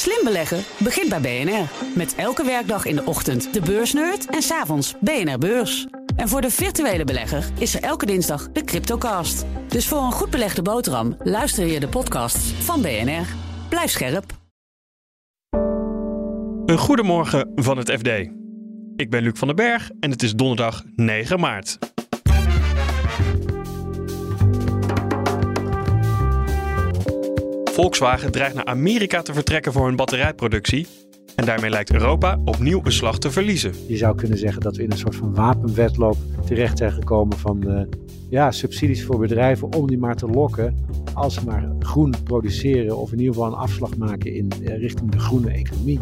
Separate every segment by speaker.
Speaker 1: Slim beleggen begint bij BNR. Met elke werkdag in de ochtend de beursnerd en s'avonds BNR Beurs. En voor de virtuele belegger is er elke dinsdag de Cryptocast. Dus voor een goed belegde boterham luister je de podcasts van BNR. Blijf scherp.
Speaker 2: Een goedemorgen van het FD. Ik ben Luc van den Berg en het is donderdag 9 maart. Volkswagen dreigt naar Amerika te vertrekken voor hun batterijproductie. En daarmee lijkt Europa opnieuw een slag te verliezen.
Speaker 3: Je zou kunnen zeggen dat we in een soort van wapenwedloop terecht zijn gekomen van uh, ja, subsidies voor bedrijven om die maar te lokken. Als ze maar groen produceren of in ieder geval een afslag maken in uh, richting de groene economie.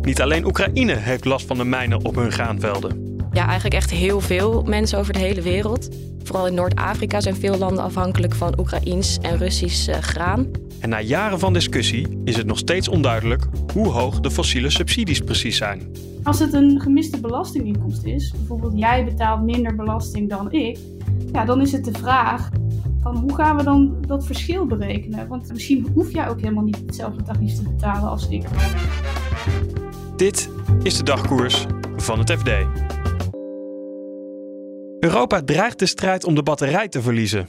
Speaker 2: Niet alleen Oekraïne heeft last van de mijnen op hun graanvelden.
Speaker 4: Ja, eigenlijk echt heel veel mensen over de hele wereld. Vooral in Noord-Afrika zijn veel landen afhankelijk van Oekraïns en Russisch uh, graan.
Speaker 2: En na jaren van discussie is het nog steeds onduidelijk hoe hoog de fossiele subsidies precies zijn.
Speaker 5: Als het een gemiste belastinginkomst is, bijvoorbeeld jij betaalt minder belasting dan ik, ja, dan is het de vraag van hoe gaan we dan dat verschil berekenen? Want misschien hoef jij ook helemaal niet hetzelfde tarief te betalen als ik.
Speaker 2: Dit is de dagkoers van het FD. Europa dreigt de strijd om de batterij te verliezen.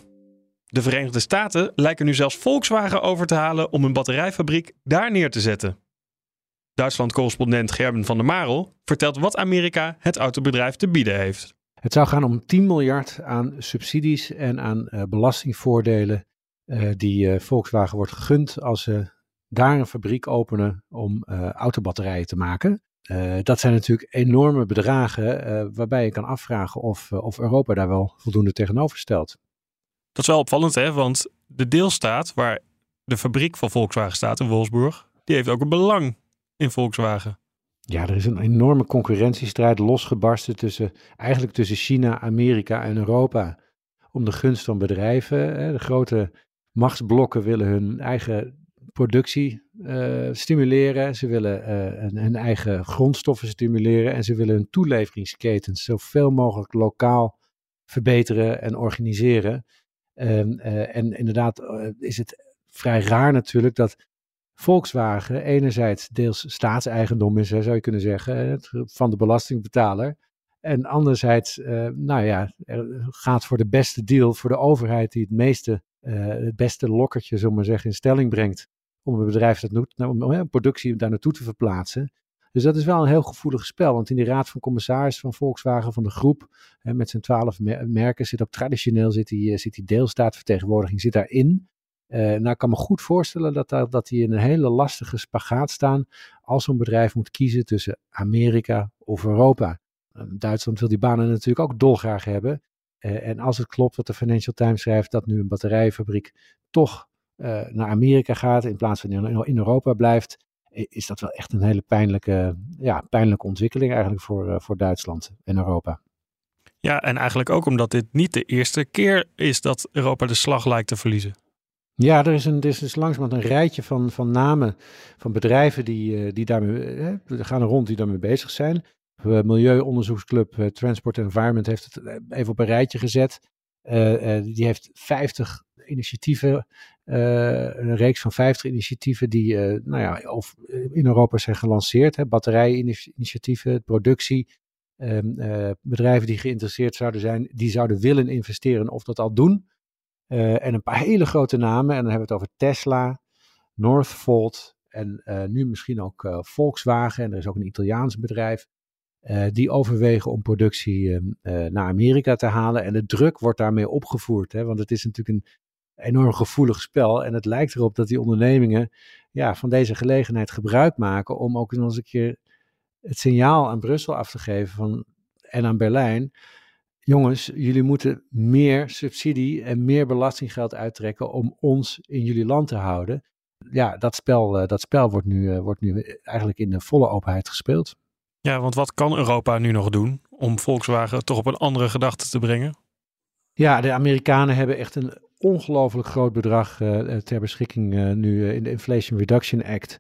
Speaker 2: De Verenigde Staten lijken nu zelfs Volkswagen over te halen om een batterijfabriek daar neer te zetten. Duitsland-correspondent Gerben van der Marel vertelt wat Amerika het autobedrijf te bieden heeft.
Speaker 3: Het zou gaan om 10 miljard aan subsidies en aan uh, belastingvoordelen uh, die uh, Volkswagen wordt gegund als ze daar een fabriek openen om autobatterijen te maken. Dat zijn natuurlijk enorme bedragen waarbij je kan afvragen of, of Europa daar wel voldoende tegenover stelt.
Speaker 2: Dat is wel opvallend, hè? Want de deelstaat waar de fabriek van Volkswagen staat in Wolfsburg, die heeft ook een belang in Volkswagen.
Speaker 3: Ja, er is een enorme concurrentiestrijd losgebarsten tussen, eigenlijk tussen China, Amerika en Europa. Om de gunst van bedrijven. De grote machtsblokken willen hun eigen productie uh, stimuleren. Ze willen uh, hun eigen grondstoffen stimuleren. En ze willen hun toeleveringsketens zoveel mogelijk lokaal verbeteren en organiseren. Um, uh, en inderdaad is het vrij raar natuurlijk dat Volkswagen enerzijds deels staatseigendom is, zou je kunnen zeggen, van de belastingbetaler. En anderzijds, nou ja, gaat voor de beste deal voor de overheid die het meeste, uh, het beste lokkertje, zullen maar zeggen, in stelling brengt. Om een bedrijf dat doet, om een productie daar naartoe te verplaatsen. Dus dat is wel een heel gevoelig spel. Want in die raad van commissarissen van Volkswagen, van de groep, hè, met zijn twaalf merken, zit ook traditioneel zit die, eh, zit die deelstaatvertegenwoordiging zit daarin. Uh, nou, ik kan me goed voorstellen dat, dat, dat die in een hele lastige spagaat staan als zo'n bedrijf moet kiezen tussen Amerika of Europa. Uh, Duitsland wil die banen natuurlijk ook dolgraag hebben. Uh, en als het klopt wat de Financial Times schrijft, dat nu een batterijfabriek toch naar Amerika gaat in plaats van in, in Europa blijft, is dat wel echt een hele pijnlijke, ja, pijnlijke ontwikkeling eigenlijk voor, voor Duitsland en Europa.
Speaker 2: Ja, en eigenlijk ook omdat dit niet de eerste keer is dat Europa de slag lijkt te verliezen.
Speaker 3: Ja, er is, een, er is dus langzamerhand een rijtje van, van namen van bedrijven die, uh, die daarmee uh, gaan er rond die daarmee bezig zijn. Milieuonderzoeksclub Transport Environment heeft het even op een rijtje gezet. die heeft 50 initiatieven, een reeks van 50 initiatieven die nou ja, of in Europa zijn gelanceerd. Batterijinitiatieven, productie, ehm, bedrijven die geïnteresseerd zouden zijn, die zouden willen investeren of dat al doen. En een paar hele grote namen. En dan hebben we het over Tesla, Northvolt en nu misschien ook Volkswagen. En er is ook een Italiaans bedrijf. die overwegen om productie naar Amerika te halen. En de druk wordt daarmee opgevoerd. Hè, want het is natuurlijk een enorm gevoelig spel. En het lijkt erop dat die ondernemingen ja, van deze gelegenheid gebruik maken. om ook nog eens een keer het signaal aan Brussel af te geven van, en aan Berlijn jongens, jullie moeten meer subsidie en meer belastinggeld uittrekken om ons in jullie land te houden. Ja, dat spel, uh, dat spel wordt, nu, uh, wordt nu eigenlijk in de volle openheid gespeeld.
Speaker 2: Ja, want wat kan Europa nu nog doen om Volkswagen toch op een andere gedachte te brengen?
Speaker 3: Ja, de Amerikanen hebben echt een ongelooflijk groot bedrag uh, ter beschikking nu in de Inflation Reduction Act.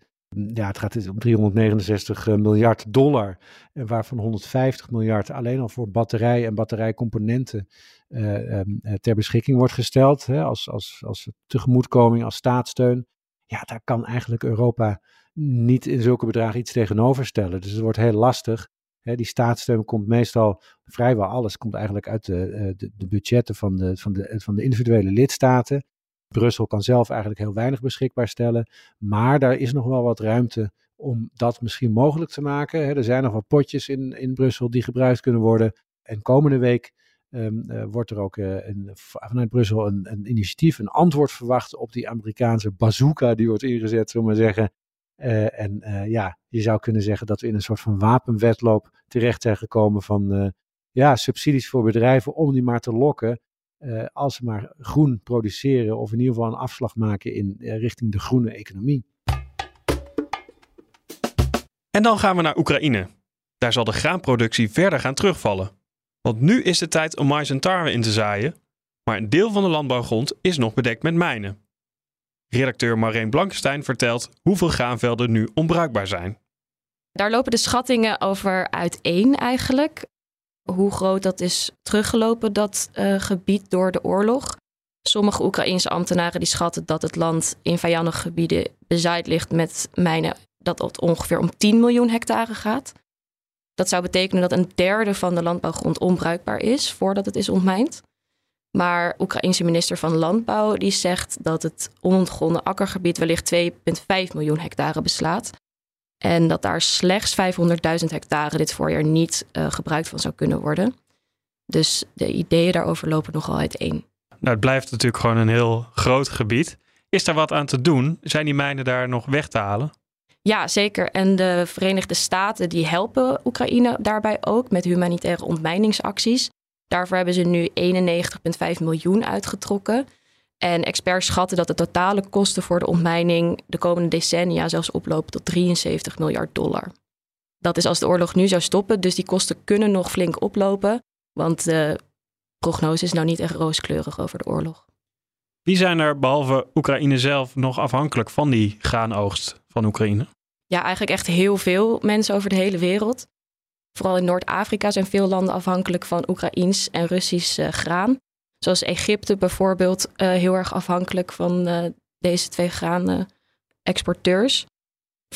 Speaker 3: Ja, het gaat dus om 369 eh, miljard dollar, waarvan 150 miljard alleen al voor batterij en batterijcomponenten uh, ter beschikking wordt gesteld. Hè, als, als, als tegemoetkoming, als staatssteun. ja, daar kan eigenlijk Europa niet in zulke bedragen iets tegenover stellen. Dus het wordt heel lastig. Die staatssteun komt meestal, vrijwel alles, komt eigenlijk uit de, eh, de, budgetten van de, van, de, van de individuele lidstaten. Brussel kan zelf eigenlijk heel weinig beschikbaar stellen. Maar daar is nog wel wat ruimte om dat misschien mogelijk te maken. er zijn nog wat potjes in, in Brussel die gebruikt kunnen worden. En komende week um, uh, wordt er ook een, vanuit Brussel een, een, initiatief, een antwoord verwacht op die Amerikaanse bazooka die wordt ingezet, zullen we maar zeggen. Uh, en ja, je zou kunnen zeggen dat we in een soort van wapenwetloop terecht zijn gekomen van ja, subsidies voor bedrijven om die maar te lokken. als ze maar groen produceren of in ieder geval een afslag maken in richting de groene economie.
Speaker 2: En dan gaan we naar Oekraïne. Daar zal de graanproductie verder gaan terugvallen. Want nu is de tijd om mais en tarwe in te zaaien, maar een deel van de landbouwgrond is nog bedekt met mijnen. Redacteur Marijn Blankenstein vertelt hoeveel graanvelden nu onbruikbaar zijn.
Speaker 4: Daar lopen de schattingen over uiteen eigenlijk. Hoe groot dat is teruggelopen, dat uh, gebied door de oorlog. Sommige Oekraïense ambtenaren die schatten dat het land in vijandige gebieden bezaaid ligt met mijnen, dat het ongeveer om 10 miljoen hectare gaat. Dat zou betekenen dat een derde van de landbouwgrond onbruikbaar is voordat het is ontmijnd. Maar Oekraïense minister van Landbouw die zegt dat het onontgonnen akkergebied wellicht 2,5 miljoen hectare beslaat. En dat daar slechts 500.000 hectare dit voorjaar niet uh, gebruikt van zou kunnen worden. Dus de ideeën daarover lopen nogal uiteen.
Speaker 2: Nou, het blijft natuurlijk gewoon een heel groot gebied. Is er wat aan te doen? Zijn die mijnen daar nog weg te halen?
Speaker 4: Ja, zeker. En de Verenigde Staten die helpen Oekraïne daarbij ook met humanitaire ontmijningsacties. Daarvoor hebben ze nu 91,5 miljoen uitgetrokken. En experts schatten dat de totale kosten voor de ontmijning de komende decennia zelfs oplopen tot 73 miljard dollar. Dat is als de oorlog nu zou stoppen, dus die kosten kunnen nog flink oplopen, want de prognose is nou niet echt rooskleurig over de oorlog.
Speaker 2: Wie zijn er behalve Oekraïne zelf nog afhankelijk van die graanoogst van Oekraïne?
Speaker 4: Ja, eigenlijk echt heel veel mensen over de hele wereld. Vooral in Noord-Afrika zijn veel landen afhankelijk van Oekraïns en Russisch uh, graan. Zoals Egypte bijvoorbeeld, uh, heel erg afhankelijk van uh, deze twee graanexporteurs.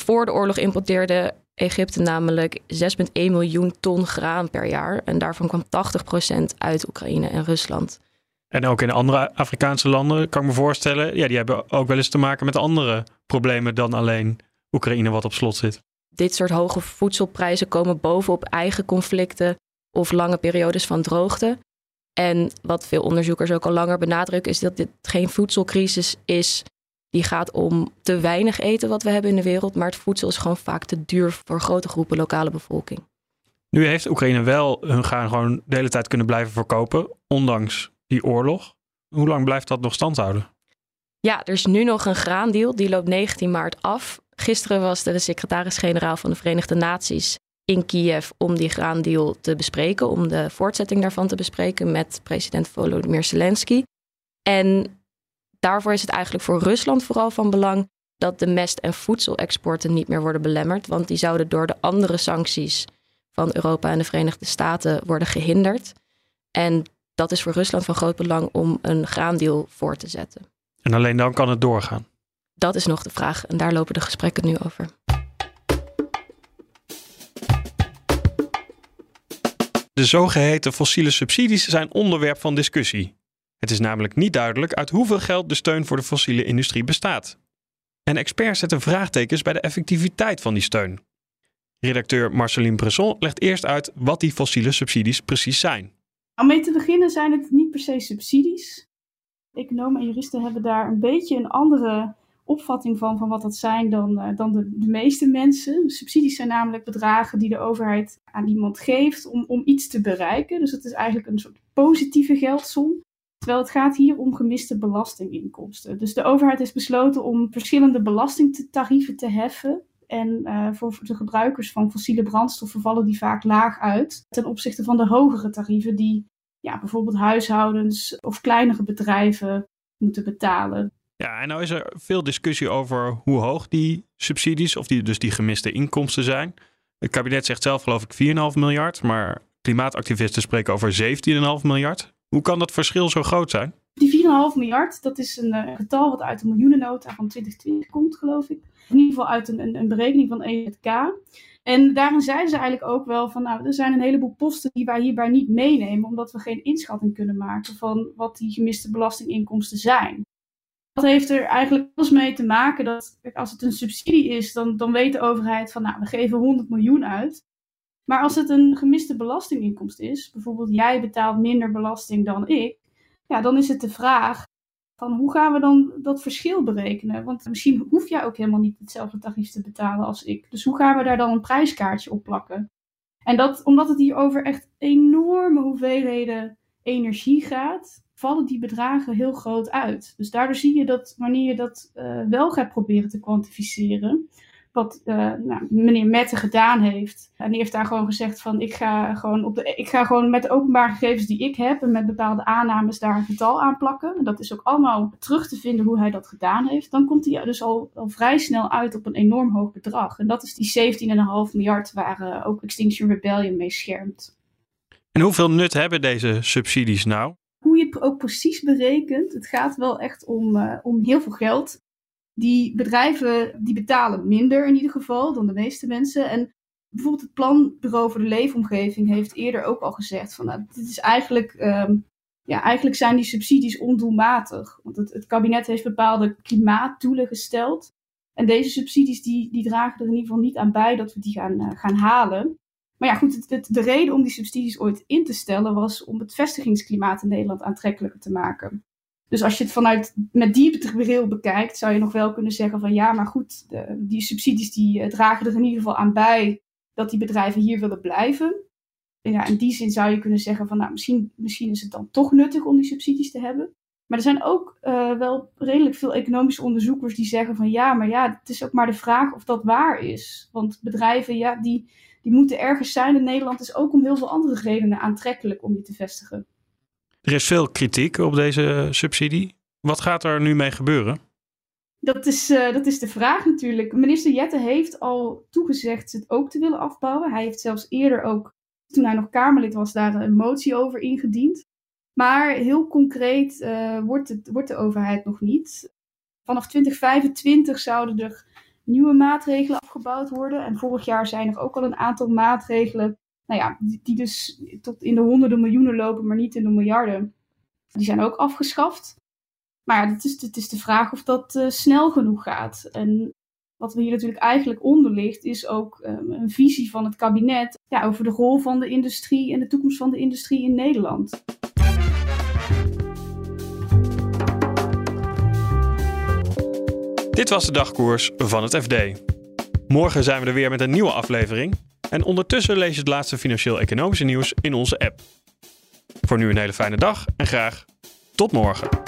Speaker 4: Voor de oorlog importeerde Egypte namelijk 6,1 miljoen ton graan per jaar. En daarvan kwam 80% uit Oekraïne en Rusland.
Speaker 2: En ook in andere Afrikaanse landen kan ik me voorstellen, ja, die hebben ook wel eens te maken met andere problemen dan alleen Oekraïne wat op slot zit.
Speaker 4: Dit soort hoge voedselprijzen komen bovenop eigen conflicten of lange periodes van droogte. En wat veel onderzoekers ook al langer benadrukken, is dat dit geen voedselcrisis is die gaat om te weinig eten wat we hebben in de wereld, maar het voedsel is gewoon vaak te duur voor grote groepen lokale bevolking.
Speaker 2: Nu heeft Oekraïne wel hun gaan gewoon de hele tijd kunnen blijven verkopen, ondanks die oorlog. Hoe lang blijft dat nog stand houden?
Speaker 4: Ja, er is nu nog een graandeal, die loopt 19 maart af. Gisteren was de secretaris-generaal van de Verenigde Naties in Kiev om die graandeal te bespreken, om de voortzetting daarvan te bespreken met president Volodymyr Zelensky. En daarvoor is het eigenlijk voor Rusland vooral van belang dat de mest- en voedselexporten niet meer worden belemmerd, want die zouden door de andere sancties van Europa en de Verenigde Staten worden gehinderd. En dat is voor Rusland van groot belang om een graandeal voor te zetten.
Speaker 2: En alleen dan kan het doorgaan.
Speaker 4: Dat is nog de vraag en daar lopen de gesprekken nu over.
Speaker 2: De zogeheten fossiele subsidies zijn onderwerp van discussie. Het is namelijk niet duidelijk uit hoeveel geld de steun voor de fossiele industrie bestaat. En experts zetten vraagtekens bij de effectiviteit van die steun. Redacteur Marceline Bresson legt eerst uit wat die fossiele subsidies precies zijn.
Speaker 5: Om mee te beginnen zijn het niet per se subsidies. Economen en juristen hebben daar een beetje een andere opvatting van, van wat dat zijn dan, uh, dan de, meeste mensen. Subsidies zijn namelijk bedragen die de overheid aan iemand geeft om, om iets te bereiken. Dus het is eigenlijk een soort positieve geldsom. Terwijl het gaat hier om gemiste belastinginkomsten. Dus de overheid heeft besloten om verschillende belastingtarieven te heffen. En uh, voor de gebruikers van fossiele brandstoffen vallen die vaak laag uit ten opzichte van de hogere tarieven die ja, bijvoorbeeld huishoudens of kleinere bedrijven moeten betalen.
Speaker 2: Ja, en nou is er veel discussie over hoe hoog die subsidies, of die, dus die gemiste inkomsten zijn. Het kabinet zegt zelf geloof ik 4,5 miljard, maar klimaatactivisten spreken over 17,5 miljard. Hoe kan dat verschil zo groot zijn?
Speaker 5: Die 4,5 miljard, dat is een uh, getal wat uit de miljoenennota van 2020 komt, geloof ik. In ieder geval uit een, een, een berekening van EZK. En daarin zeiden ze eigenlijk ook wel van, nou, er zijn een heleboel posten die wij hierbij niet meenemen, omdat we geen inschatting kunnen maken van wat die gemiste belastinginkomsten zijn. Dat heeft er eigenlijk alles mee te maken dat als het een subsidie is, dan, dan weet de overheid van, nou, we geven 100 miljoen uit. Maar als het een gemiste belastinginkomst is, bijvoorbeeld jij betaalt minder belasting dan ik, ja, dan is het de vraag van hoe gaan we dan dat verschil berekenen? Want misschien hoef jij ook helemaal niet hetzelfde tarief te betalen als ik. Dus hoe gaan we daar dan een prijskaartje op plakken? En dat, omdat het hier over echt enorme hoeveelheden energie gaat, vallen die bedragen heel groot uit. Dus daardoor zie je dat wanneer je dat uh, wel gaat proberen te kwantificeren, wat uh, nou, meneer Mette gedaan heeft. En die heeft daar gewoon gezegd van ik ga gewoon, op de, ik ga gewoon met de openbare gegevens die ik heb en met bepaalde aannames daar een getal aan plakken. En dat is ook allemaal terug te vinden hoe hij dat gedaan heeft. Dan komt hij dus al, vrij snel uit op een enorm hoog bedrag. En dat is die 17,5 miljard waar uh, ook Extinction Rebellion mee schermt.
Speaker 2: En hoeveel nut hebben deze subsidies nou?
Speaker 5: Hoe je het ook precies berekent, het gaat wel echt om, uh, om heel veel geld die bedrijven die betalen minder in ieder geval dan de meeste mensen. En bijvoorbeeld het Planbureau voor de Leefomgeving heeft eerder ook al gezegd van nou, dit is eigenlijk, um, ja, eigenlijk zijn die subsidies ondoelmatig. Want het, het kabinet heeft bepaalde klimaatdoelen gesteld. En deze subsidies die, die dragen er in ieder geval niet aan bij dat we die gaan, uh, gaan halen. Maar ja, goed, de reden om die subsidies ooit in te stellen was om het vestigingsklimaat in Nederland aantrekkelijker te maken. Dus als je het vanuit met die bril bekijkt, zou je nog wel kunnen zeggen van ja, maar goed, de, die subsidies die uh, dragen er in ieder geval aan bij dat die bedrijven hier willen blijven. En ja, in die zin zou je kunnen zeggen van nou, misschien, misschien is het dan toch nuttig om die subsidies te hebben. Maar er zijn ook uh, wel redelijk veel economische onderzoekers die zeggen van ja, maar ja, het is ook maar de vraag of dat waar is. Want bedrijven, ja, die, die moeten ergens zijn in Nederland is ook om heel veel andere redenen aantrekkelijk om die te vestigen.
Speaker 2: Er is veel kritiek op deze subsidie. Wat gaat er nu mee gebeuren?
Speaker 5: Dat is, uh, dat is de vraag natuurlijk. Minister Jette heeft al toegezegd het ook te willen afbouwen. Hij heeft zelfs eerder ook, toen hij nog Kamerlid was, daar een motie over ingediend. Maar heel concreet uh, wordt, het, wordt de overheid nog niet. Vanaf 2025 zouden er nieuwe maatregelen afgebouwd worden. En vorig jaar zijn er ook al een aantal maatregelen nou ja, die, dus tot in de honderden miljoenen lopen, maar niet in de miljarden. Die zijn ook afgeschaft. Maar ja, het is, het is de vraag of dat uh, snel genoeg gaat. En wat er hier natuurlijk eigenlijk onder ligt, is ook um, een visie van het kabinet over de rol van de industrie en de toekomst van de industrie in Nederland.
Speaker 2: Dit was de dagkoers van het FD. Morgen zijn we er weer met een nieuwe aflevering. En ondertussen lees je het laatste financieel-economische nieuws in onze app. Voor nu een hele fijne dag en graag tot morgen.